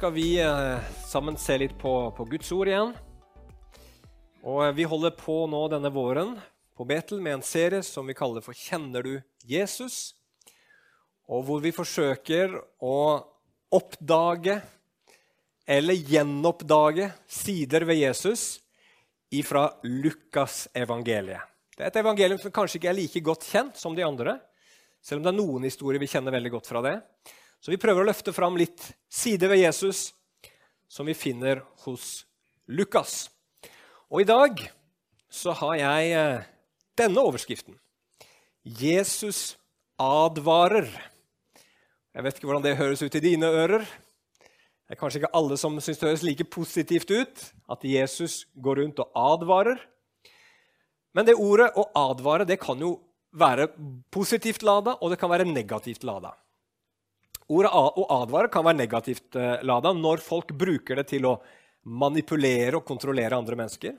Skal vi eh, sammen se litt på, på, Guds ord igjen. Og eh, Vi holder på nå denne våren på Betel med en serie som vi kaller for 'Kjenner du Jesus?' Og hvor vi forsøker å oppdage eller gjenoppdage sider ved Jesus ifra Lukas evangeliet. Det er et evangelium som kanskje ikke er like godt kjent som de andre, selv om det er noen historier vi kjenner veldig godt fra det. Så vi prøver å løfte fram litt sider ved Jesus som vi finner hos Lukas. Og i dag så har jeg eh, denne overskriften. Jesus advarer. Jeg vet ikke hvordan det høres ut i dine ører. Det er kanskje ikke alle som syns det høres like positivt ut at Jesus går rundt og advarer. Men det ordet å advare det kan jo være positivt lada, og det kan være negativt lada. Ordet å advare kan være negativt uh, lada når folk bruker det til å manipulere og kontrollere andre mennesker.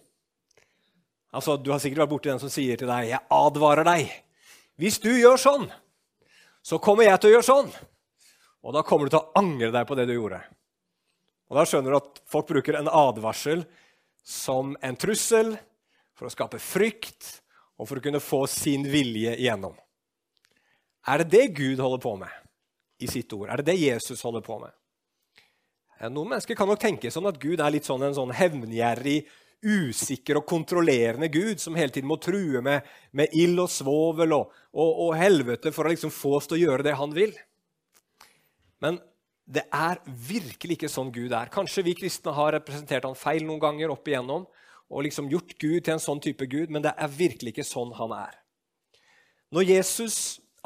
Altså, Du har sikkert vært borti den som sier til deg 'Jeg advarer deg'. Hvis du gjør sånn, så kommer jeg til å gjøre sånn. Og da kommer du til å angre deg på det du gjorde. Og Da skjønner du at folk bruker en advarsel som en trussel for å skape frykt og for å kunne få sin vilje igjennom. Er det det Gud holder på med? I sitt ord? Er det det Jesus holder på med? Noen mennesker kan nok tenke sånn at Gud er litt sånn en sånn hevngjerrig, usikker og kontrollerende Gud som hele tiden må true med, med ild og svovel og, og, og, helvete for å liksom få oss til å gjøre det han vil. Men det er virkelig ikke sånn Gud er. Kanskje vi kristne har representert han feil noen ganger opp igjennom og liksom gjort Gud til en sånn type Gud, men det er virkelig ikke sånn han er. Når Jesus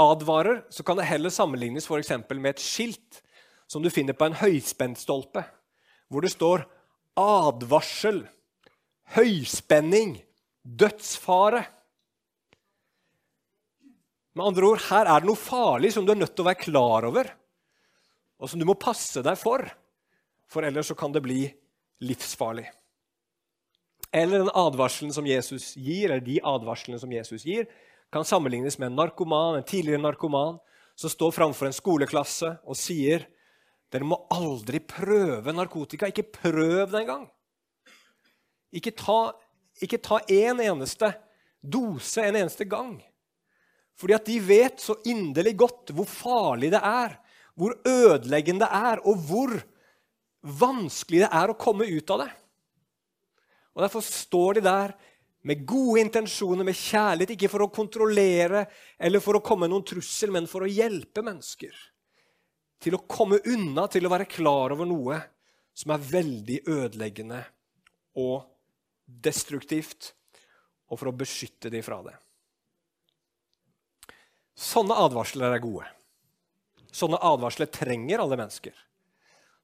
advarer, så kan det heller sammenlignes for med et skilt som du finner på en høyspentstolpe, hvor det står 'advarsel', 'høyspenning', 'dødsfare'. Med andre ord, her er det noe farlig som du er nødt til å være klar over, og som du må passe deg for, for ellers så kan det bli livsfarlig. Eller den advarselen som Jesus gir, eller de advarslene som Jesus gir, kan sammenlignes med en narkoman, en tidligere narkoman som står framfor en skoleklasse og sier dere må aldri prøve narkotika. Ikke prøv det engang. Ikke ta, ikke ta en eneste dose en eneste gang. Fordi at de vet så inderlig godt hvor farlig det er, hvor ødeleggende det er, og hvor vanskelig det er å komme ut av det. Og Derfor står de der med gode intensjoner, med kjærlighet, ikke for å kontrollere eller for å komme noen trussel, men for å hjelpe mennesker til å komme unna, til å være klar over noe som er veldig ødeleggende og destruktivt, og for å beskytte dem fra det. Sånne advarsler er gode. Sånne advarsler trenger alle mennesker.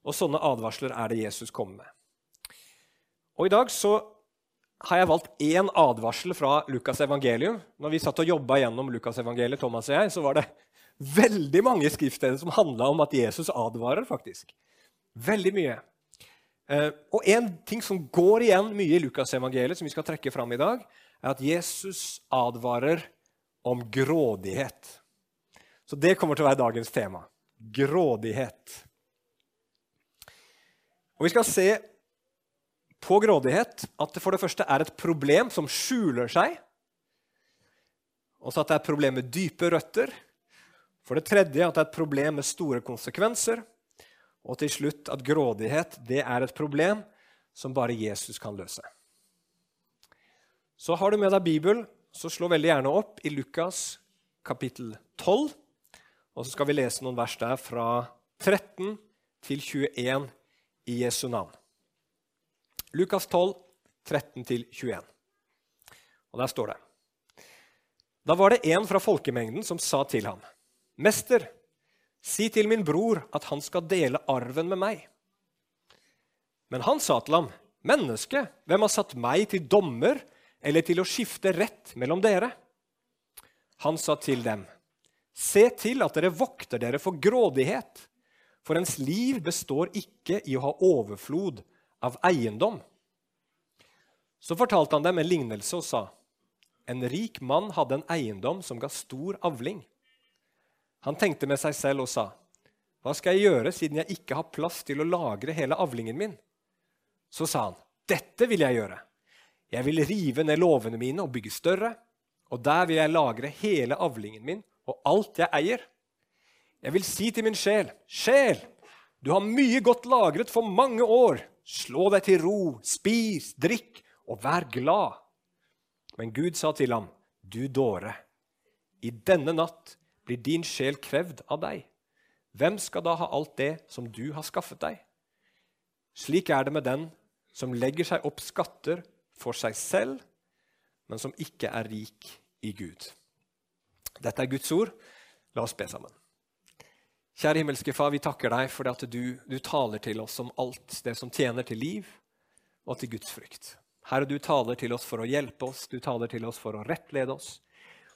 Og sånne advarsler er det Jesus kommer med. Og I dag så har jeg valgt én advarsel fra Lukas evangelium. Når vi satt og jobba gjennom Lukas evangeliet, Thomas og jeg, så var det veldig mange skriftsteder som handla om at Jesus advarer. faktisk. Veldig mye. Eh, og en ting som går igjen mye i Lukas evangeliet, som vi skal trekke fram i dag, er at Jesus advarer om grådighet. Så det kommer til å være dagens tema. Grådighet. Og Vi skal se på grådighet at det for det første er et problem som skjuler seg. Også at det er et problem med dype røtter. For det tredje at det er et problem med store konsekvenser. Og til slutt at grådighet det er et problem som bare Jesus kan løse. Så har du med deg Bibelen, så slå veldig gjerne opp i Lukas kapittel 12. Og så skal vi lese noen vers der fra 13 til 21 i Jesu navn. Lukas 12, 13-21. Og der står det Da var det en fra folkemengden som sa til ham, 'Mester, si til min bror at han skal dele arven med meg.' Men han sa til ham, 'Menneske, hvem har satt meg til dommer eller til å skifte rett mellom dere?' Han sa til dem, 'Se til at dere vokter dere for grådighet.' For ens liv består ikke i å ha overflod av eiendom. Så fortalte han dem en lignelse og sa.: En rik mann hadde en eiendom som ga stor avling. Han tenkte med seg selv og sa.: Hva skal jeg gjøre siden jeg ikke har plass til å lagre hele avlingen min? Så sa han, dette vil jeg gjøre. Jeg vil rive ned låvene mine og bygge større, og der vil jeg lagre hele avlingen min og alt jeg eier. Jeg vil si til min sjel, sjel, du har mye godt lagret for mange år. Slå deg til ro, spis, drikk og vær glad. Men Gud sa til ham, du dåre, i denne natt blir din sjel krevd av deg. Hvem skal da ha alt det som du har skaffet deg? Slik er det med den som legger seg opp skatter for seg selv, men som ikke er rik i Gud. Dette er Guds ord. La oss be sammen. Kjære himmelske Far, vi takker deg for at du, du, taler til oss om alt det som tjener til liv og til Guds frykt. Herre, du taler til oss for å hjelpe oss, du taler til oss for å rettlede oss.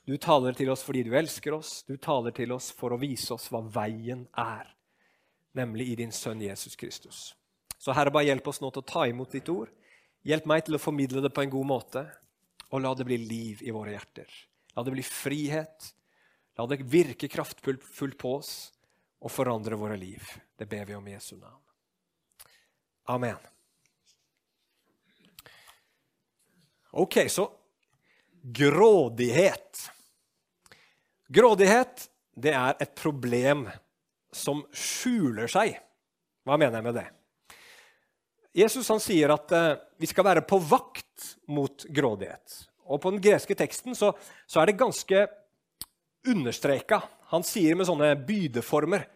Du taler til oss fordi du elsker oss, du taler til oss for å vise oss hva veien er, nemlig i din sønn Jesus Kristus. Så Herre, bare hjelp oss nå til å ta imot ditt ord. Hjelp meg til å formidle det på en god måte, og la det bli liv i våre hjerter. La det bli frihet. La det virke kraftfullt på oss og forandre våre liv. Det ber vi om i Jesu navn. Amen. Ok, så grådighet. Grådighet det er et problem som skjuler seg. Hva mener jeg med det? Jesus han sier at eh, vi skal være på vakt mot grådighet. Og På den greske teksten så, så er det ganske understreka. Han sier med sånne bydeformer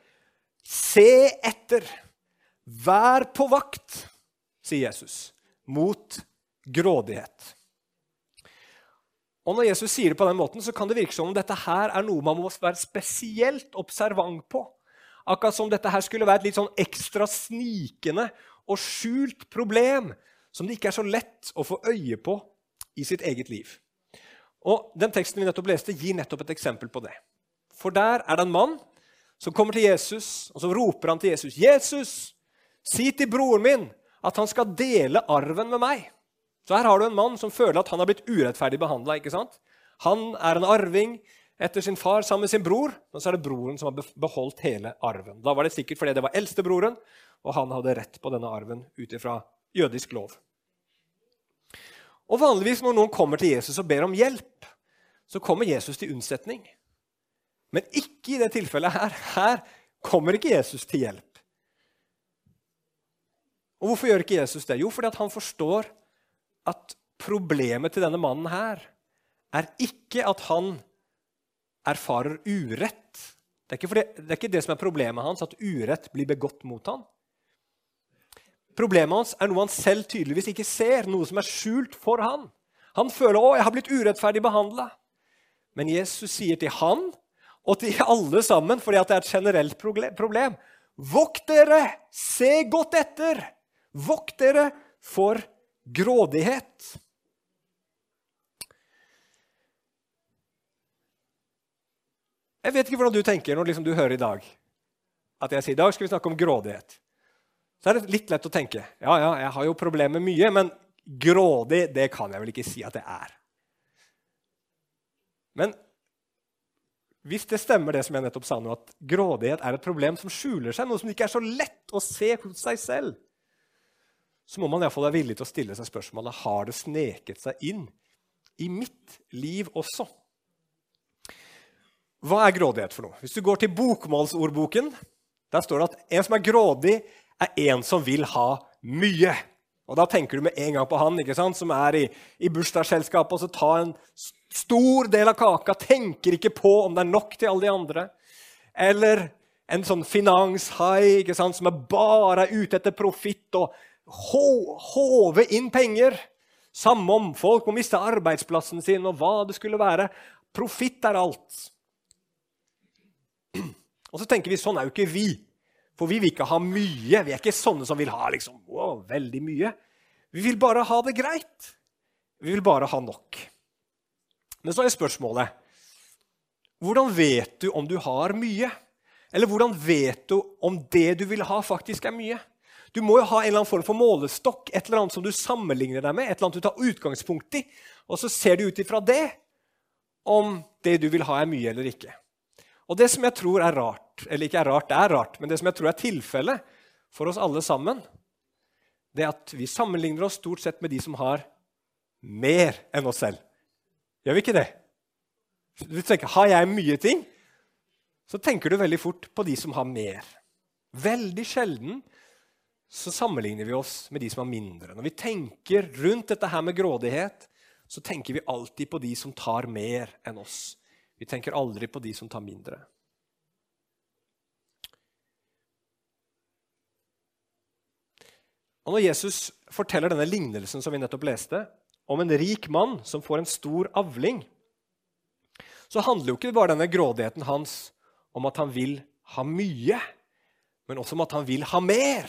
Se etter! Vær på vakt, sier Jesus, mot grådighet. Og Når Jesus sier det på den måten, så kan det virke som om dette her er noe man må være spesielt observant på. Akkurat som dette her skulle være et litt sånn ekstra snikende og skjult problem som det ikke er så lett å få øye på i sitt eget liv. Og Den teksten vi nettopp leste, gir nettopp et eksempel på det. For der er det en mann som kommer til Jesus, og så roper han til Jesus. 'Jesus, si til broren min at han skal dele arven med meg.' Så her har du en mann som føler at han har blitt urettferdig behandla. Han er en arving etter sin far sammen med sin bror, og så er det broren som har beholdt hele arven. Da var det sikkert fordi det var eldstebroren, og han hadde rett på denne arven ut ifra jødisk lov. Og Vanligvis når noen kommer til Jesus og ber om hjelp, så kommer Jesus til unnsetning. Men ikke i det tilfellet her. Her kommer ikke Jesus til hjelp. Og Hvorfor gjør ikke Jesus det? Jo, fordi han forstår at problemet til denne mannen her er ikke at han erfarer urett. Det er, fordi, det er ikke det som er problemet hans, at urett blir begått mot ham. Problemet hans er noe han selv tydeligvis ikke ser, noe som er skjult for han. Han føler å, jeg har blitt urettferdig behandla. Men Jesus sier til han og til alle sammen, fordi det er et generelt problem Vokt dere! Se godt etter! Vokt dere for grådighet. Jeg vet ikke hvordan du tenker når liksom du hører i dag at jeg sier i dag skal vi snakke om grådighet. Så er det litt lett å tenke ja, ja, jeg har jo problemer med mye, men grådig det kan jeg vel ikke si at det er. Men hvis det stemmer, det som jeg nettopp sa nå, at grådighet er et problem som skjuler seg, noe som ikke er så lett å se hos seg selv, så må man iallfall være villig til å stille seg spørsmålet har det sneket seg inn i mitt liv også. Hva er grådighet for noe? Hvis du går til bokmålsordboken, der står det at en som er grådig, er en som vil ha mye. Og Da tenker du med en gang på han ikke sant, som er i, i bursdagsselskapet og så tar en stor del av kaka, tenker ikke på om det er nok til alle de andre. Eller en sånn finanshai ikke sant, som er bare ute etter profitt og håve inn penger. Samme om folk må miste arbeidsplassen sin og hva det skulle være. Profitt er alt. Og så tenker vi sånn er jo ikke vi. For vi vil ikke ha mye. Vi er ikke sånne som vil ha liksom, wow, veldig mye. Vi vil bare ha det greit. Vi vil bare ha nok. Men så er spørsmålet hvordan vet du om du har mye? Eller hvordan vet du om det du vil ha, faktisk er mye? Du må jo ha en eller annen form for målestokk, et eller annet som du sammenligner deg med, et eller annet du tar utgangspunkt i, og så ser du ut ifra det om det du vil ha, er mye eller ikke. Og det som jeg tror er rart, eller ikke er rart, det er rart, men det som jeg tror er tilfellet for oss alle sammen, det er at vi sammenligner oss stort sett med de som har mer enn oss selv. Gjør vi ikke det? Du tenker, Har jeg mye ting, så tenker du veldig fort på de som har mer. Veldig sjelden så sammenligner vi oss med de som har mindre. Når vi tenker rundt dette her med grådighet, så tenker vi alltid på de som tar mer enn oss. Vi tenker aldri på de som tar mindre. Og Når Jesus forteller denne lignelsen som vi nettopp leste, om en rik mann som får en stor avling, så handler jo ikke bare denne grådigheten hans om at han vil ha mye, men også om at han vil ha mer.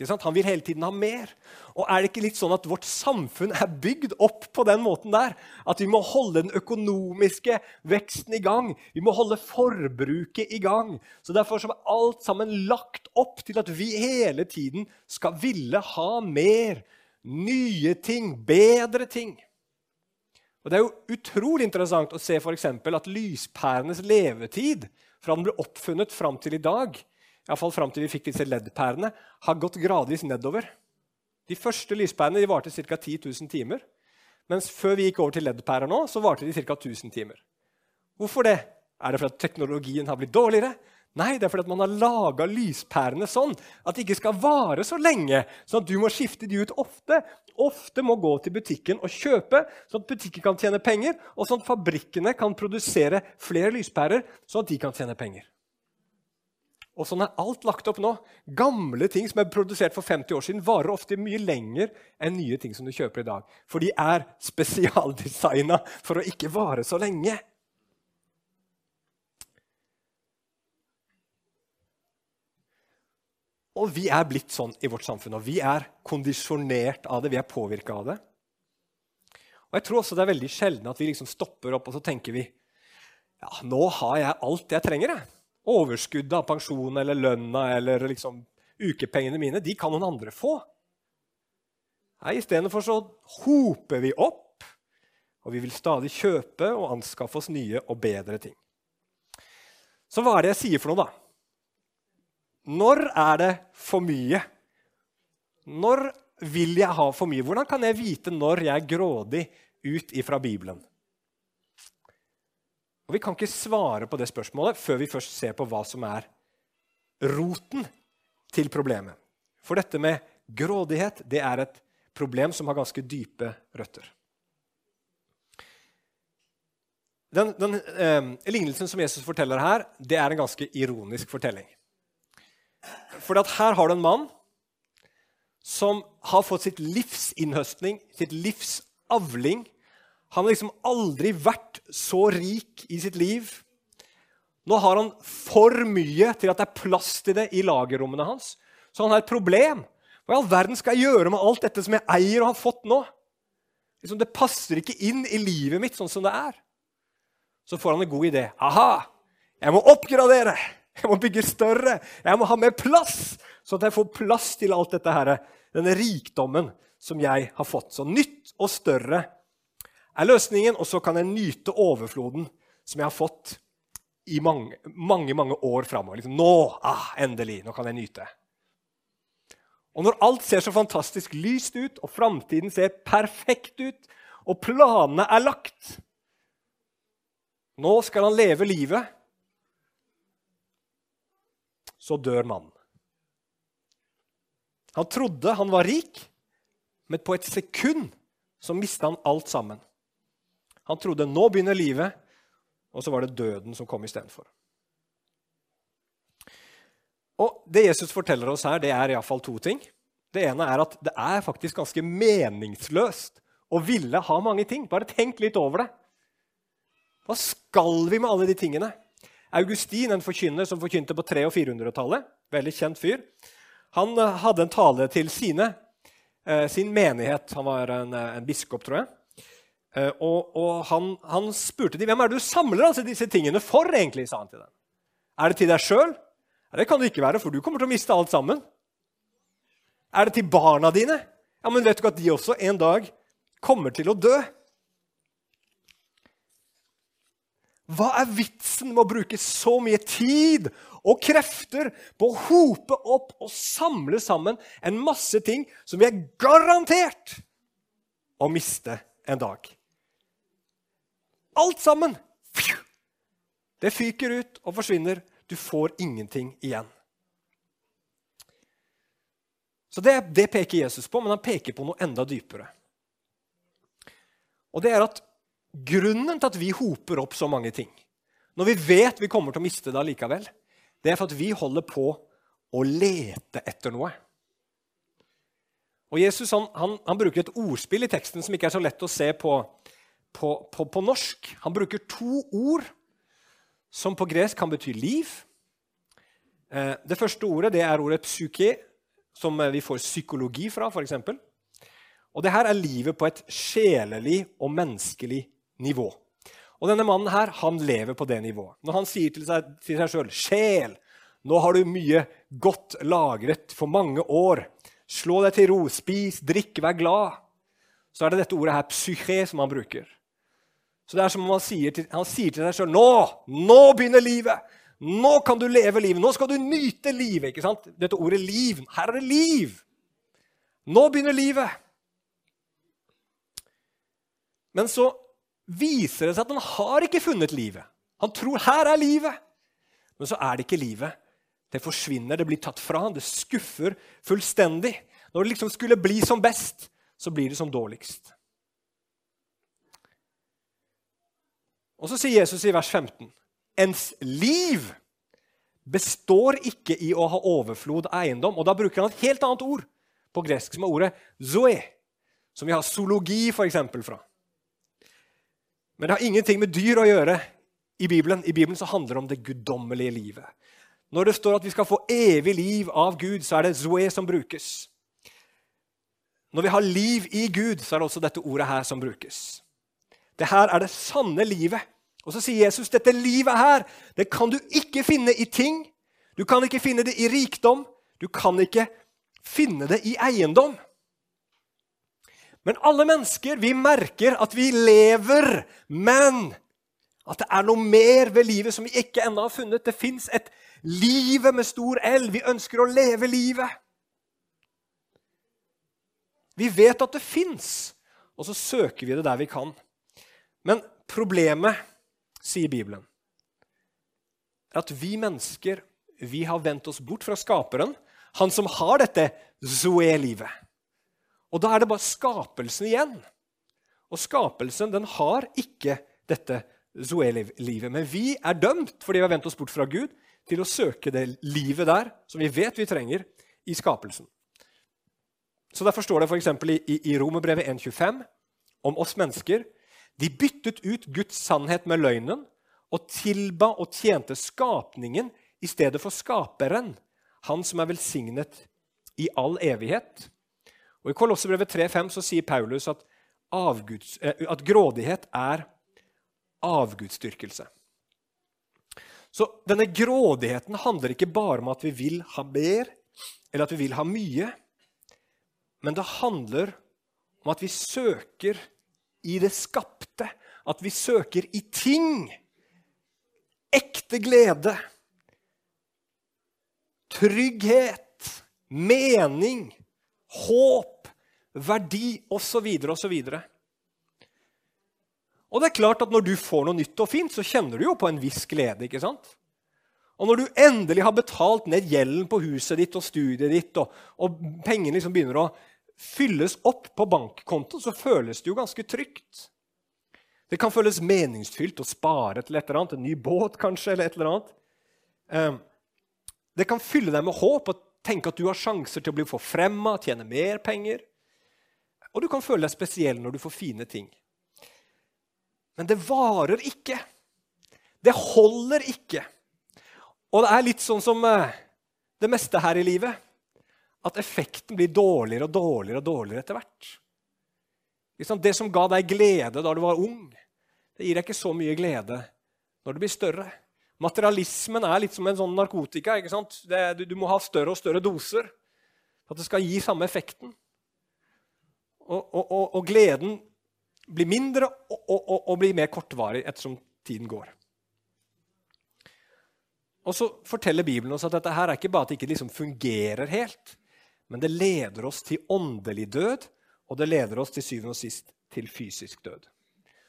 Han vil hele tiden ha mer. Og er det ikke litt sånn at vårt samfunn er bygd opp på den måten der? At vi må holde den økonomiske veksten i gang. Vi må holde forbruket i gang. Så Derfor er alt sammen lagt opp til at vi hele tiden skal ville ha mer. Nye ting, bedre ting. Og Det er jo utrolig interessant å se for at lyspærenes levetid fra den ble oppfunnet fram til i dag, iallfall fram til vi fikk disse LED-pærene, har gått gradvis nedover. De første lyspærene de varte ca. 10 000 timer. Mens før vi gikk over til LED-pærer nå, så varte de ca. 1000 timer. Hvorfor det? Er det fordi teknologien har blitt dårligere? Nei, det er fordi man har laga lyspærene sånn at de ikke skal vare så lenge. Sånn at du må skifte de ut ofte. Ofte må gå til butikken og kjøpe, sånn at butikken kan tjene penger, og sånn at fabrikkene kan produsere flere lyspærer, sånn at de kan tjene penger. Og sånn er alt lagt opp nå. Gamle ting som er produsert for 50 år siden, varer ofte mye lenger enn nye ting som du kjøper i dag. For de er spesialdesigna for å ikke vare så lenge. Og vi er blitt sånn i vårt samfunn, og vi er kondisjonert av det. Vi er påvirka av det. Og jeg tror også det er veldig sjelden at vi liksom stopper opp og så tenker vi, ja, nå har jeg alt jeg trenger. jeg. Overskuddet av pensjon eller lønna eller liksom ukepengene mine de kan noen andre få. Nei, Istedenfor så hoper vi opp, og vi vil stadig kjøpe og anskaffe oss nye og bedre ting. Så hva er det jeg sier for noe, da? Når er det for mye? Når vil jeg ha for mye? Hvordan kan jeg vite når jeg er grådig ut ifra Bibelen? Og Vi kan ikke svare på det spørsmålet før vi først ser på hva som er roten til problemet. For dette med grådighet det er et problem som har ganske dype røtter. Den, den eh, Lignelsen som Jesus forteller her, det er en ganske ironisk fortelling. For her har du en mann som har fått sitt livs innhøstning, sitt livs avling, han har liksom aldri vært så rik i sitt liv. Nå har han for mye til at det er plass til det i lagerrommene hans. Så han har et problem. Hva i all verden skal jeg gjøre med alt dette som jeg eier og har fått nå? Liksom, det passer ikke inn i livet mitt sånn som det er. Så får han en god idé. Aha! Jeg må oppgradere! Jeg må bygge større! Jeg må ha mer plass! Så at jeg får plass til alt dette her, denne rikdommen som jeg har fått. Så nytt og større er løsningen, og så kan jeg nyte overfloden som jeg har fått i mange, mange, mange år framover. Liksom, nå, ah, endelig! Nå kan jeg nyte. Og når alt ser så fantastisk lyst ut, og framtiden ser perfekt ut, og planene er lagt Nå skal han leve livet. Så dør mannen. Han trodde han var rik, men på et sekund så mista han alt sammen. Han trodde nå begynner livet, og så var det døden som kom istedenfor. Og Det Jesus forteller oss her, det er iallfall to ting. Det ene er at det er faktisk ganske meningsløst å ville ha mange ting. Bare tenk litt over det. Hva skal vi med alle de tingene? Augustin, en forkynner som forkynte på 300- og 400-tallet, veldig kjent fyr, han eh, hadde en tale til sine, eh, sin menighet. Han var en, eh, en biskop, tror jeg. Uh, og, og han, han, spurte de, hvem er det du samler altså disse tingene for. egentlig, sa han til dem. Er det til deg sjøl? Det kan det ikke være, for du kommer til å miste alt sammen. Er det til barna dine? Ja, Men vet du at de også en dag kommer til å dø? Hva er vitsen med å bruke så mye tid og krefter på å hope opp og samle sammen en masse ting som vi er garantert å miste en dag? Alt sammen! Det fyker ut og forsvinner. Du får ingenting igjen. Så det, det, peker Jesus på, men han peker på noe enda dypere. Og det er at grunnen til at vi hoper opp så mange ting, når vi vet vi kommer til å miste det allikevel, det er for at vi holder på å lete etter noe. Og Jesus han, han, han bruker et ordspill i teksten som ikke er så lett å se på, på, på, på norsk. Han bruker to ord som på gresk kan bety liv. Eh, det første ordet det er ordet psyke, som vi får psykologi fra, f.eks. Og det her er livet på et sjelelig og menneskelig nivå. Og denne mannen her, han lever på det nivået. Når han sier til seg, til seg sjøl 'Sjel, nå har du mye godt lagret for mange år.' 'Slå deg til ro, spis, drikk, vær glad.' Så er det dette ordet her, psyche, som han bruker. Så det er som om han sier til, han sier til seg sjøl 'Nå! Nå begynner livet!' Nå kan du leve livet. Nå skal du nyte livet. ikke sant? Dette ordet 'liv'. Her er det liv. Nå begynner livet. Men så viser det seg at han har ikke funnet livet. Han tror her er livet. Men så er det ikke livet. Det forsvinner, det blir tatt fra det skuffer fullstendig. Når det liksom skulle bli som best, så blir det som dårligst. Og så sier Jesus i vers 15.: Ens liv består ikke i å ha overflod eiendom. Og da bruker han et helt annet ord på gresk, som er ordet zoe, som vi har zoologi for eksempel, fra. Men det har ingenting med dyr å gjøre i Bibelen. I Bibelen så handler det om det guddommelige livet. Når det står at vi skal få evig liv av Gud, så er det zoe som brukes. Når vi har liv i Gud, så er det også dette ordet her som brukes. Det her er det sanne livet. Og så sier Jesus dette livet her det kan du ikke finne i ting. Du kan ikke finne det i rikdom. Du kan ikke finne det i eiendom. Men alle mennesker vi merker at vi lever, men at det er noe mer ved livet som vi ikke ennå har funnet. Det fins et livet med stor L. Vi ønsker å leve livet. Vi vet at det fins, og så søker vi det der vi kan. Men problemet, sier Bibelen, er at vi mennesker vi har vendt oss bort fra Skaperen, han som har dette Zoe-livet. Og da er det bare skapelsen igjen. Og skapelsen den har ikke dette Zoe-livet. Men vi er dømt, fordi vi har vendt oss bort fra Gud, til å søke det livet der som vi vet vi trenger i skapelsen. Så Derfor står det f.eks. i, i Romerbrevet 1,25 om oss mennesker. De byttet ut Guds sannhet med løgnen og tilba og tjente skapningen i stedet for skaperen, han som er velsignet i all evighet. Og I Kolossebrevet 3,5 så sier Paulus at, avguds, eh, at grådighet er avgudsdyrkelse. Så denne grådigheten handler ikke bare om at vi vil ha mer, eller at vi vil ha mye. Men det handler om at vi søker i det skapte, at vi søker i ting. Ekte glede, trygghet, mening, håp, verdi osv. osv. Og det er klart at Når du får noe nytt og fint, så kjenner du jo på en viss glede. ikke sant? Og når du endelig har betalt ned gjelden på huset ditt og studiet ditt, og, og pengene liksom begynner å fylles opp på bankkonto, så føles det jo ganske trygt. Det kan føles meningsfylt å spare til et eller annet, en ny båt kanskje, eller et eller annet. Ehm, det kan fylle deg med håp og tenke at du har sjanser til å bli forfremma, tjene mer penger. Og du kan føle deg spesiell når du får fine ting. Men det varer ikke. Det holder ikke. Og det er litt sånn som eh, det meste her i livet. At effekten blir dårligere og dårligere og dårligere etter hvert. Det som ga deg glede da du var ung, det gir deg ikke så mye glede når du blir større. Materialismen er litt som en sånn narkotika. ikke sant? Det, du, du, må ha større og større doser for at det skal gi samme effekten. Og, og, og, og gleden blir mindre og, blir mer kortvarig ettersom tiden går. Og så forteller Bibelen oss at dette her er ikke bare at det ikke liksom fungerer helt, men det leder oss til åndelig død, og det leder oss til syvende og sist til fysisk død.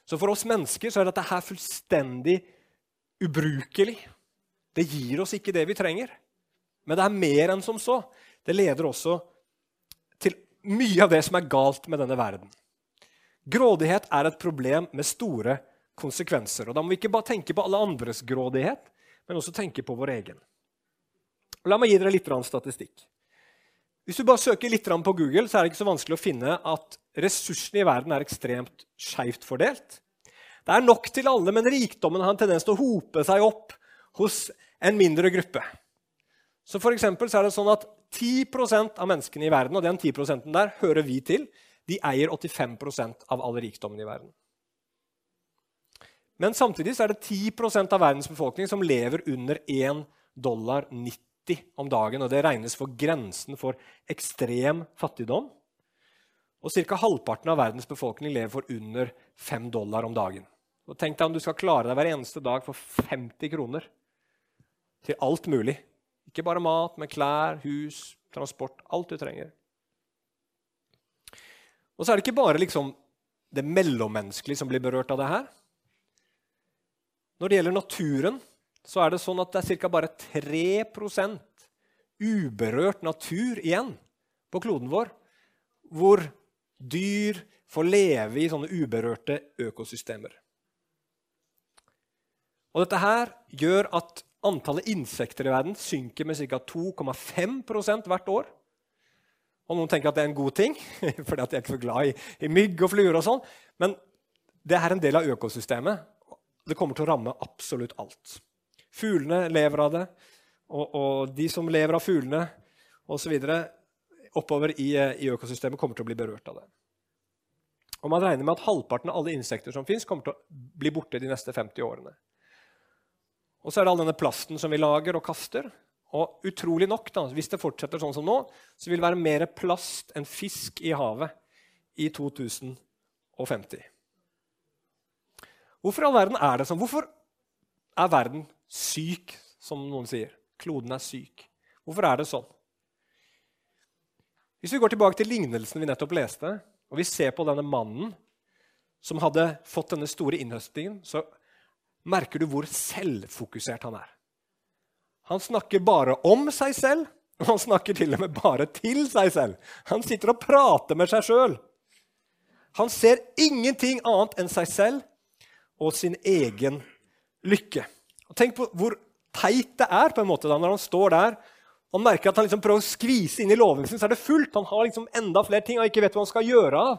Så for oss mennesker så er dette her fullstendig ubrukelig. Det gir oss ikke det vi trenger. Men det er mer enn som så. Det leder også til mye av det som er galt med denne verden. Grådighet er et problem med store konsekvenser. Og Da må vi ikke bare tenke på alle andres grådighet, men også tenke på vår egen. La meg gi dere litt statistikk. Hvis du bare søker litt på Google, så er det ikke så vanskelig å finne at ressursene i verden er ekstremt skeivt fordelt. Det er nok til alle, men rikdommen har en tendens til å hope seg opp hos en mindre gruppe. Så for så er det sånn at 10% av menneskene i verden, og den 10 der hører vi til, de eier 85% av all rikdommen i verden. Men samtidig er det 10 av verdens befolkning som lever under 1 dollar 90 om dagen. og Det regnes for grensen for ekstrem fattigdom. Og Ca. halvparten av verdens befolkning lever for under 5 dollar om dagen. Og Tenk deg om du skal klare deg hver eneste dag for 50 kroner til alt mulig. Ikke bare mat, men klær, hus, transport. Alt du trenger. Og så er det ikke bare liksom det mellommenneskelige som blir berørt av det her. Når det gjelder naturen, så er det sånn at det er ca. bare 3% uberørt natur igjen på kloden vår, hvor dyr får leve i sånne uberørte økosystemer. Og dette her gjør at antallet insekter i verden synker med ca. 2,5% hvert år. Og noen tenker at det er en god ting, fordi jeg er ikke så glad i, i mygg og fluer. og sånn. Men det er en del av økosystemet, det kommer til å ramme absolutt alt. Fuglene lever av det, og, og de som lever av fuglene osv. oppover i, i, økosystemet, kommer til å bli berørt av det. Og Man regner med at halvparten av alle insekter som fins, kommer til å bli borte de neste 50 årene. Og så er det all denne plasten som vi lager og kaster. Og utrolig nok, da, hvis det fortsetter sånn som nå, så vil det være mer plast enn fisk i havet i 2050. Hvorfor i all verden er det sånn? Hvorfor er verden syk, som noen sier? Kloden er syk. Hvorfor er det sånn? Hvis vi går tilbake til lignelsen vi nettopp leste, og vi ser på denne mannen som hadde fått denne store innhøstingen, så merker du hvor selvfokusert han er. Han snakker bare om seg selv, og han snakker til og med bare til seg selv. Han sitter og prater med seg sjøl. Han ser ingenting annet enn seg selv og sin egen lykke. Tenk på hvor teit det er på en måte da, når han står der og merker at han liksom prøver å skvise inn i låven så er det fullt. Han har liksom enda flere ting han ikke vet hva han skal gjøre av.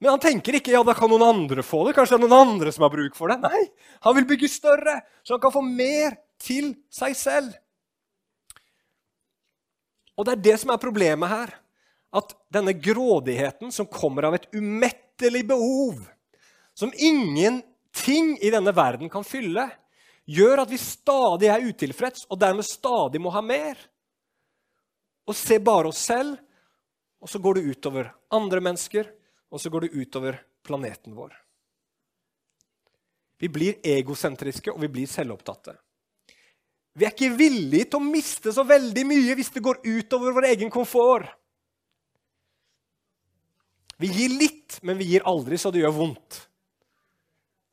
Men han tenker ikke ja, da kan noen andre få det. Kanskje det er noen andre som har bruk for det. Nei, han vil bygge større, så han kan få mer til seg selv. Og det er det som er problemet her. At denne grådigheten som kommer av et umettelig behov som ingenting i denne verden kan fylle, gjør at vi stadig er utilfreds og dermed stadig må ha mer. Og se bare oss selv, og så går det utover andre mennesker, og så går det utover planeten vår. Vi blir egosentriske, og vi blir selvopptatte. Vi er ikke villige til å miste så veldig mye hvis det går utover vår egen komfort. Vi gir litt, men vi gir aldri så det gjør vondt.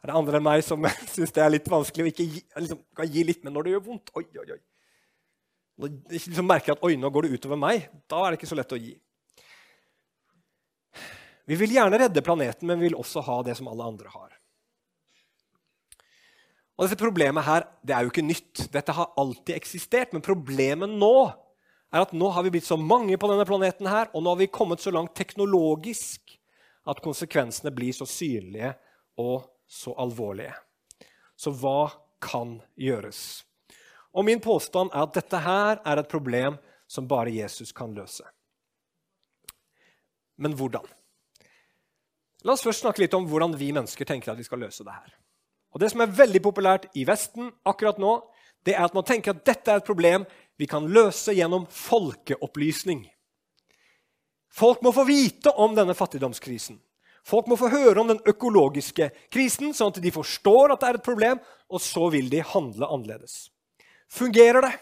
Er det andre enn meg som syns det er litt vanskelig å ikke gi, liksom, kan gi litt, men når det gjør vondt oi, oi, oi. Når jeg liksom merker at oi, nå går det utover meg, da er det ikke så lett å gi. Vi vil gjerne redde planeten, men vi vil også ha det som alle andre har. Og dette Problemet her det er jo ikke nytt. Dette har alltid eksistert. Men problemet nå er at nå har vi blitt så mange på denne planeten, her, og nå har vi kommet så langt teknologisk at konsekvensene blir så synlige og så alvorlige. Så hva kan gjøres? Og Min påstand er at dette her er et problem som bare Jesus kan løse. Men hvordan? La oss først snakke litt om hvordan vi mennesker tenker at vi skal løse det her. Og Det som er veldig populært i Vesten akkurat nå, det er at man tenker at dette er et problem vi kan løse gjennom folkeopplysning. Folk må få vite om denne fattigdomskrisen. Folk må få høre om den økologiske krisen, sånn at de forstår at det er et problem, og så vil de handle annerledes. Fungerer det?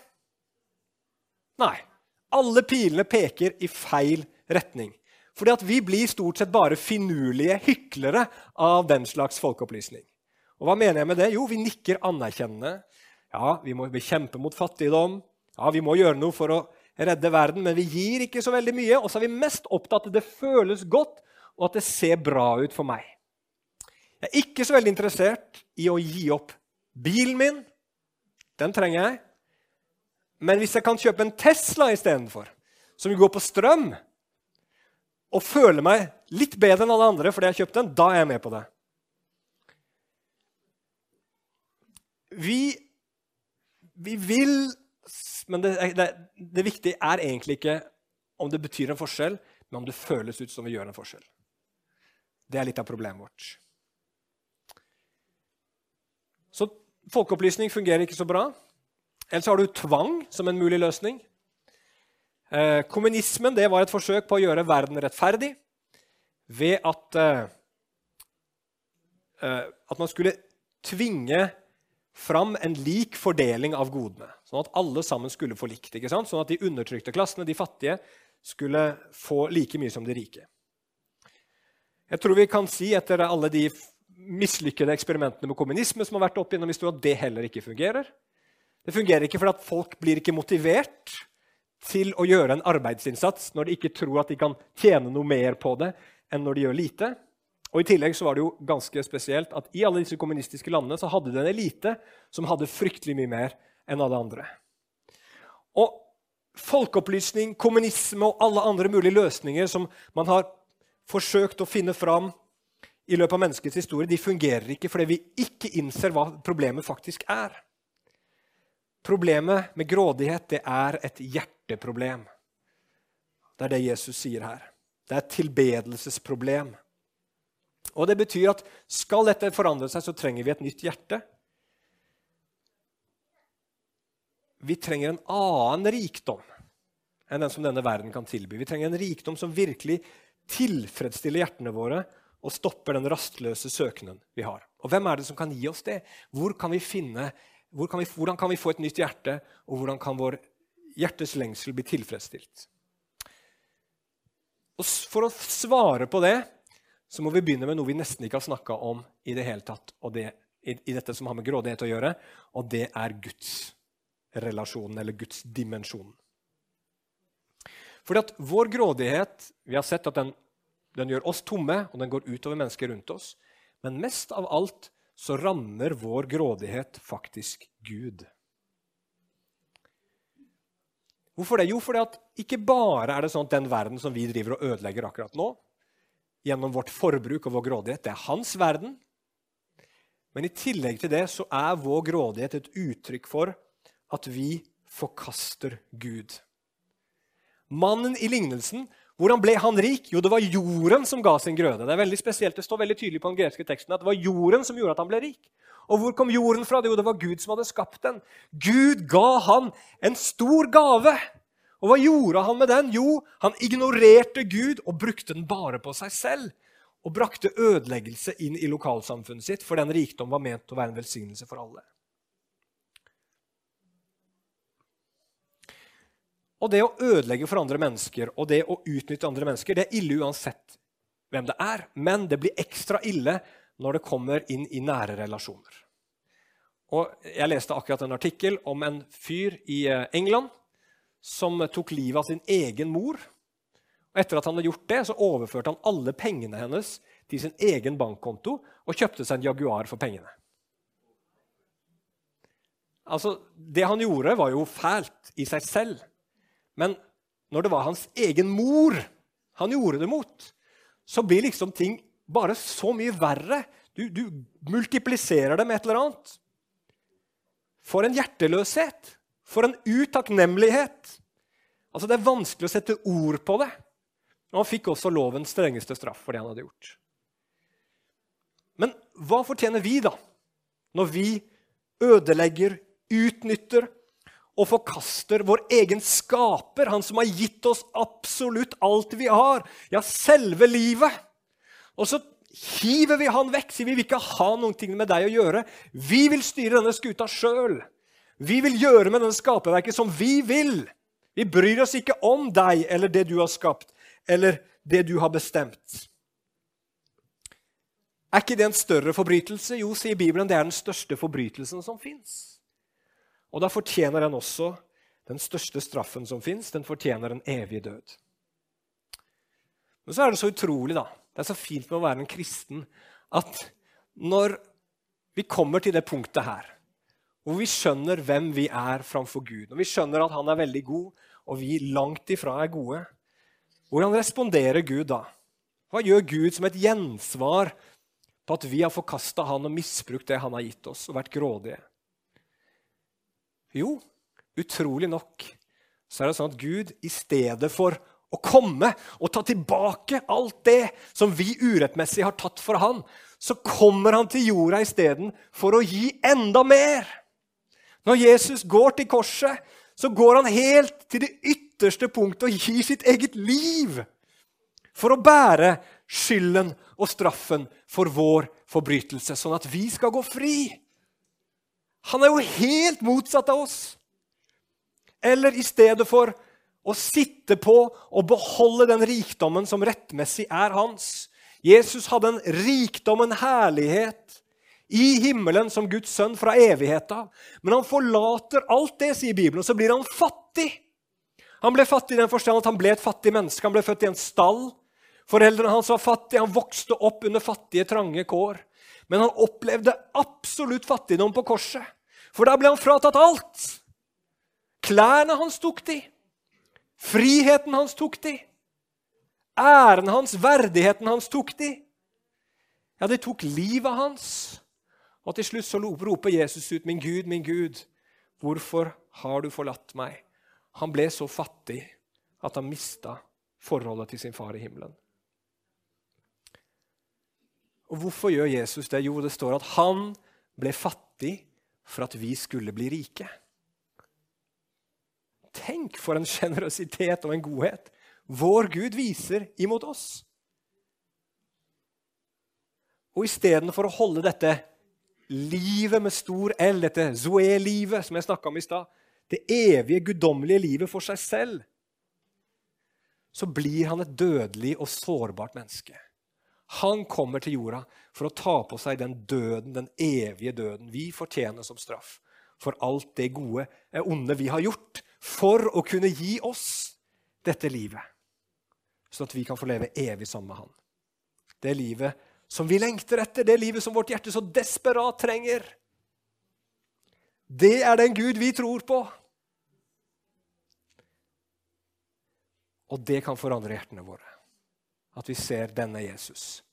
Nei. Alle pilene peker i feil retning. Fordi at vi blir stort sett bare finurlige hyklere av den slags folkeopplysning. Og hva mener jeg med det? Jo, vi nikker anerkjennende. Ja, vi må bekjempe mot fattigdom. Ja, vi må gjøre noe for å redde verden, men vi gir ikke så veldig mye. Og så er vi mest opptatt av at det føles godt, og at det ser bra ut for meg. Jeg er ikke så veldig interessert i å gi opp bilen min. Den trenger jeg. Men hvis jeg kan kjøpe en Tesla istedenfor, som går på strøm, og føle meg litt bedre enn alle andre fordi jeg har kjøpt den, da er jeg med på det. Vi, vi vil Men det, det, det viktige er egentlig ikke om det betyr en forskjell, men om det føles ut som vi gjør en forskjell. Det er litt av problemet vårt. Så folkeopplysning fungerer ikke så bra. Ellers har du tvang som en mulig løsning. Eh, kommunismen var et forsøk på å gjøre verden rettferdig ved at, eh, eh, at man skulle tvinge fram en lik fordeling av godene. Sånn at alle sammen skulle få likt. Sånn at de undertrykte klassene, de fattige, skulle få like mye som de rike. Jeg tror vi kan si etter alle de mislykkede eksperimentene med kommunisme som har vært opp gjennom historien, at det heller ikke fungerer. Det fungerer ikke fordi folk blir ikke motivert til å gjøre en arbeidsinnsats når de ikke tror at de kan tjene noe mer på det enn når de gjør lite. Og I tillegg så var det jo ganske spesielt at i alle disse kommunistiske landene så hadde det en elite som hadde fryktelig mye mer enn alle andre. Og Folkeopplysning, kommunisme og alle andre mulige løsninger som man har forsøkt å finne fram i løpet av menneskets historie, de fungerer ikke fordi vi ikke innser hva problemet faktisk er. Problemet med grådighet det er et hjerteproblem. Det er det Jesus sier her. Det er et tilbedelsesproblem. Og det betyr at skal dette forandre seg, så trenger vi et nytt hjerte. Vi trenger en annen rikdom enn den som denne verden kan tilby. Vi trenger en rikdom som virkelig tilfredsstiller hjertene våre og stopper den rastløse søkenen vi har. Og hvem er det som kan gi oss det? Kan finne hvor kan vi, hvordan kan vi få et nytt hjerte, og hvordan kan vår hjertes lengsel bli tilfredsstilt? Og For å svare på det så må vi begynne med noe vi nesten ikke har snakka om i det hele tatt, det, i, i, dette som har med grådighet å gjøre, og det er Guds relasjonen, eller Guds dimensjon. Fordi at vår grådighet Vi har sett at den, den gjør oss tomme, og den går utover mennesker rundt oss. Men mest av alt så rammer vår grådighet faktisk Gud. Hvorfor det? Jo, fordi at ikke bare er det sånn at den verden som vi driver og ødelegger akkurat nå, gjennom vårt forbruk og vår grådighet, det er hans verden. Men i tillegg til det så er vår grådighet et uttrykk for at vi forkaster Gud. Mannen i lignelsen hvordan ble han rik? Jo, det var jorden som ga sin grøde. Det er veldig spesielt, det står veldig tydelig på den greske teksten at det var jorden som gjorde at han ble rik. Og hvor kom jorden fra? Jo, det var Gud som hadde skapt den. Gud ga han en stor gave. Og hva gjorde han med den? Jo, han ignorerte Gud og brukte den bare på seg selv. Og brakte ødeleggelse inn i lokalsamfunnet sitt, for den rikdom var ment å være en velsignelse for alle. Og det å ødelegge for andre mennesker og det å utnytte andre mennesker, det er ille uansett hvem det er. Men det blir ekstra ille når det kommer inn i nære relasjoner. Og jeg leste akkurat en artikkel om en fyr i eh, England som tok livet av sin egen mor. Og etter at han hadde gjort det, så overførte han alle pengene hennes til sin egen bankkonto og kjøpte seg en Jaguar for pengene. Altså, Det han gjorde, var jo fælt i seg selv. Men når det var hans egen mor han gjorde det mot, så blir liksom ting bare så mye verre. Du, du multipliserer det med et eller annet. For en hjerteløshet! For en utakknemlighet! Altså, Det er vanskelig å sette ord på det. Og han fikk også lovens strengeste straff for det han hadde gjort. Men hva fortjener vi, da, når vi ødelegger, utnytter, og forkaster vår egen skaper, han som har gitt oss absolutt alt vi har, ja, selve livet. Og så hiver vi han vekk, sier vi vil ikke ha noe med deg å gjøre. Vi vil styre denne skuta sjøl. Vi vil gjøre med denne skaperverket som vi vil. Vi bryr oss ikke om deg eller det du har skapt, eller det du har bestemt. Er ikke det en større forbrytelse? Jo, sier Bibelen, det er den største forbrytelsen som fins. Og da fortjener den også den største straffen som fins. Den fortjener en evig død. Men så er det så utrolig, da. Det er så fint med å være en kristen at når vi kommer til det punktet her, hvor vi skjønner hvem vi er framfor Gud, når vi skjønner at han er veldig god, og vi langt ifra er gode, hvordan responderer Gud da? Hva gjør Gud som et gjensvar på at vi har forkasta han og misbrukt det han har gitt oss, og vært grådige? Jo, utrolig nok så er det sånn at Gud i stedet for å komme og ta tilbake alt det som vi urettmessig har tatt for han, så kommer han til jorda isteden for å gi enda mer. Når Jesus går til korset, så går han helt til det ytterste punktet og gir sitt eget liv for å bære skylden og straffen for vår forbrytelse, sånn at vi skal gå fri. Han er jo helt motsatt av oss. Eller i stedet for å sitte på og beholde den rikdommen som rettmessig er hans. Jesus hadde en rikdom, en herlighet, i himmelen som Guds sønn fra evighet. Men han forlater alt det, sier Bibelen, og så blir han fattig. Han ble fattig i den forstand at han ble et fattig menneske. Han ble født i en stall. Foreldrene hans var fattige. Han vokste opp under fattige, trange kår. Men han opplevde absolutt fattigdom på korset. For da ble han fratatt alt. Klærne hans tok de. Friheten hans tok de. Æren hans, verdigheten hans tok de. Ja, de tok livet hans. Og til slutt så roper Jesus ut, 'Min Gud, min Gud, hvorfor har du forlatt meg?' Han ble så fattig at han mista forholdet til sin far i himmelen. Og Hvorfor gjør Jesus det? Jo, det står at han ble fattig for at vi skulle bli rike. Tenk for en sjenerøsitet og en godhet vår Gud viser imot oss. Og istedenfor å holde dette livet med stor L, dette zoe-livet som jeg snakka om i stad, det evige, guddommelige livet for seg selv, så blir han et dødelig og sårbart menneske. Han kommer til jorda for å ta på seg den døden, den evige døden vi fortjener som straff for alt det gode, onde vi har gjort, for å kunne gi oss dette livet, sånn at vi kan få leve evig sammen med Han. Det livet som vi lengter etter, det livet som vårt hjerte så desperat trenger. Det er den Gud vi tror på. Og det kan forandre hjertene våre. At vi ser denne Jesus.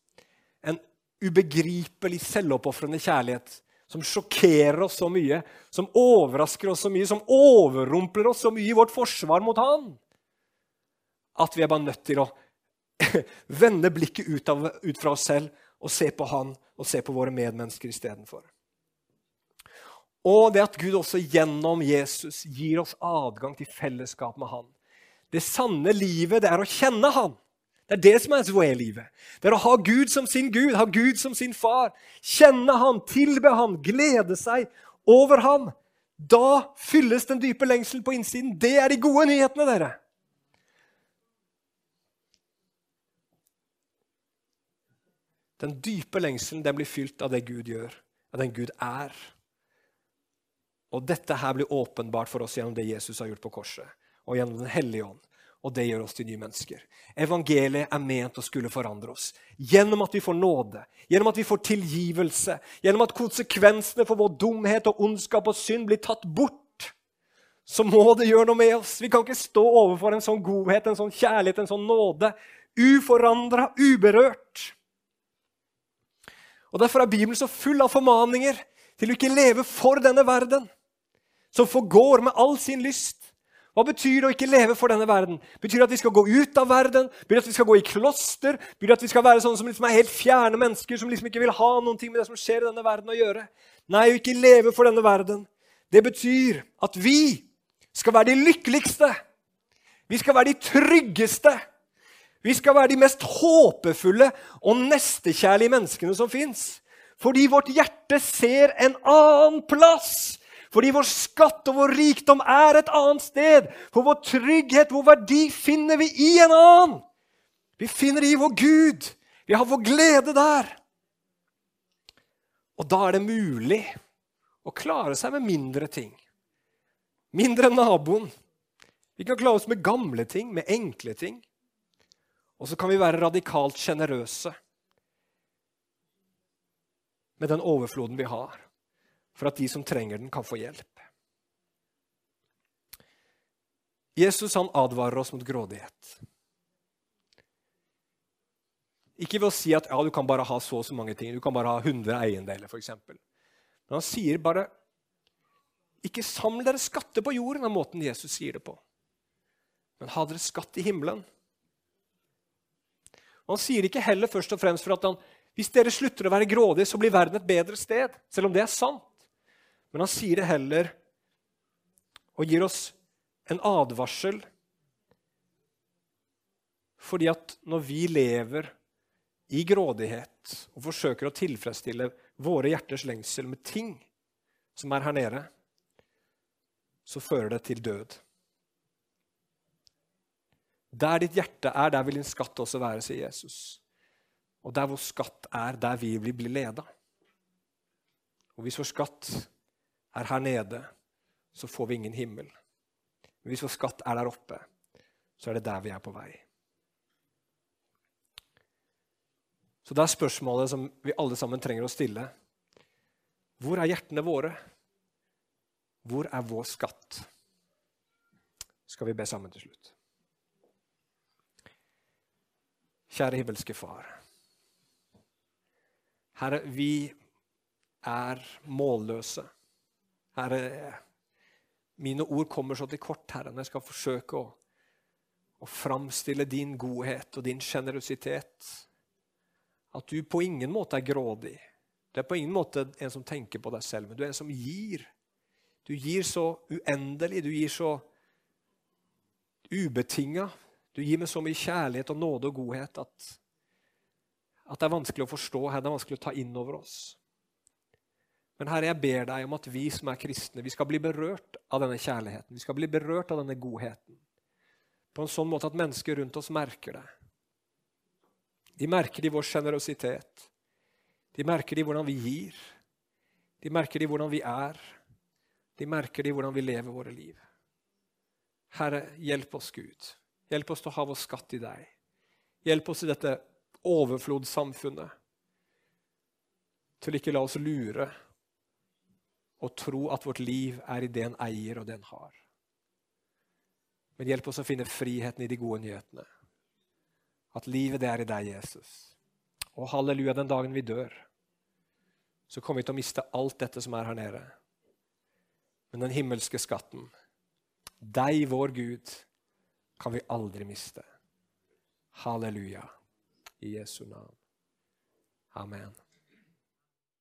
En ubegripelig selvoppofrende kjærlighet som sjokkerer oss så mye, som overrasker oss så mye, som overrumpler oss så mye i vårt forsvar mot Han, at vi er bare nødt til å vende blikket ut, av, ut fra oss selv og se på Han og se på våre medmennesker istedenfor. Og det at Gud også gjennom Jesus gir oss adgang til fellesskap med Han. Det sanne livet, det er å kjenne Han. Det er det som er Zoé-livet. Det er å ha Gud som sin Gud, ha Gud som sin far. Kjenne Han, tilbe Han, glede seg over Han. Da fylles den dype lengselen på innsiden. Det er de gode nyhetene, dere. Den dype lengselen den blir fylt av det Gud gjør, av den Gud er. Og dette her blir åpenbart for oss gjennom det Jesus har gjort på korset, og gjennom Den hellige ånd og det gjør oss til nye mennesker. Evangeliet er ment å skulle forandre oss. Gjennom at vi får nåde, gjennom at vi får tilgivelse, gjennom at konsekvensene for vår dumhet og ondskap og synd blir tatt bort, så må det gjøre noe med oss. Vi kan ikke stå overfor en sånn godhet, en sånn kjærlighet, en sånn nåde, uforandra, uberørt. Og Derfor er Bibelen så full av formaninger til å ikke leve for denne verden, som forgår med all sin lyst hva betyr det å ikke leve for denne verden? Betyr det at vi skal gå ut av verden? Betyr det at vi skal gå i kloster? Betyr det at vi skal være sånne som liksom er helt fjerne mennesker, som liksom ikke vil ha noen ting med det som skjer i denne verden å gjøre? Nei, å ikke leve for denne verden. Det betyr at vi skal være de lykkeligste. Vi skal være de tryggeste. Vi skal være de mest håpefulle og nestekjærlige menneskene som fins. Fordi vårt hjerte ser en annen plass Fordi vår skatt og vår rikdom er et annet sted. For vår trygghet, vår verdi, finner vi i en annen. Vi finner i vår Gud. Vi har vår glede der. Og da er det mulig å klare seg med mindre ting. Mindre enn naboen. Vi kan klare oss med gamle ting, med enkle ting. Og så kan vi være radikalt sjenerøse med den overfloden vi har, for at de som trenger den, kan få hjelp. Jesus han advarer oss mot grådighet. Ikke ved å si at ja, du kan bare ha så og så mange ting, du kan bare ha 100 eiendeler f.eks. Men han sier bare ikke saml dere skatter på jorden, av måten Jesus sier det på. Men ha dere skatt i himmelen. Og han sier ikke heller først og fremst for at han, hvis dere slutter å være grådige, så blir verden et bedre sted. Selv om det er sant. Men han sier det heller og gir oss en advarsel. Fordi at når vi lever i grådighet og forsøker å tilfredsstille våre hjerters lengsel med ting som er her nede, så fører det til død. Der ditt hjerte er, der vil din skatt også være, sier Jesus. Og der vår skatt er, der vi bli leda. Og hvis vår skatt er her nede, så får vi ingen himmel. Men hvis vår skatt er der oppe, så er det der vi er på vei. Så det er spørsmålet som vi alle sammen trenger å stille. Hvor er hjertene våre? Hvor er vår skatt? Skal vi be sammen til slutt. Kjære himmelske Far. Herre, vi er målløse. Herre, mine ord kommer så til kort, Herre, når jeg skal forsøke å, å framstille din godhet og din sjenerøsitet. At du på ingen måte er grådig. Det er på ingen måte en som tenker på deg selv, men du er en som gir. Du gir så uendelig, du gir så ubetinga. Du gir meg så mye kjærlighet og nåde og godhet at, at det er vanskelig å forstå. Her, det er vanskelig å ta inn over oss. Men Herre, jeg ber deg om at vi som er kristne, vi skal bli berørt av denne kjærligheten. Vi skal bli berørt av denne godheten. På en sånn måte at mennesker rundt oss merker det. De merker det i vår sjenerøsitet. De merker det i hvordan vi gir. De merker det i hvordan vi er. De merker det i hvordan vi lever våre liv. Herre, hjelp oss, Gud. Hjelp oss til å ha vår skatt i deg. Hjelp oss i dette overflodssamfunnet til ikke la oss lure og tro at vårt liv er i det en eier og det en har. Men hjelp oss å finne friheten i de gode nyhetene. At livet det er i deg, Jesus. Og halleluja, den dagen vi dør, så kommer vi til å miste alt dette som er her nede. Men den himmelske skatten, deg, vår Gud, kan vi aldri miste. Halleluja. I Jesu navn. Amen.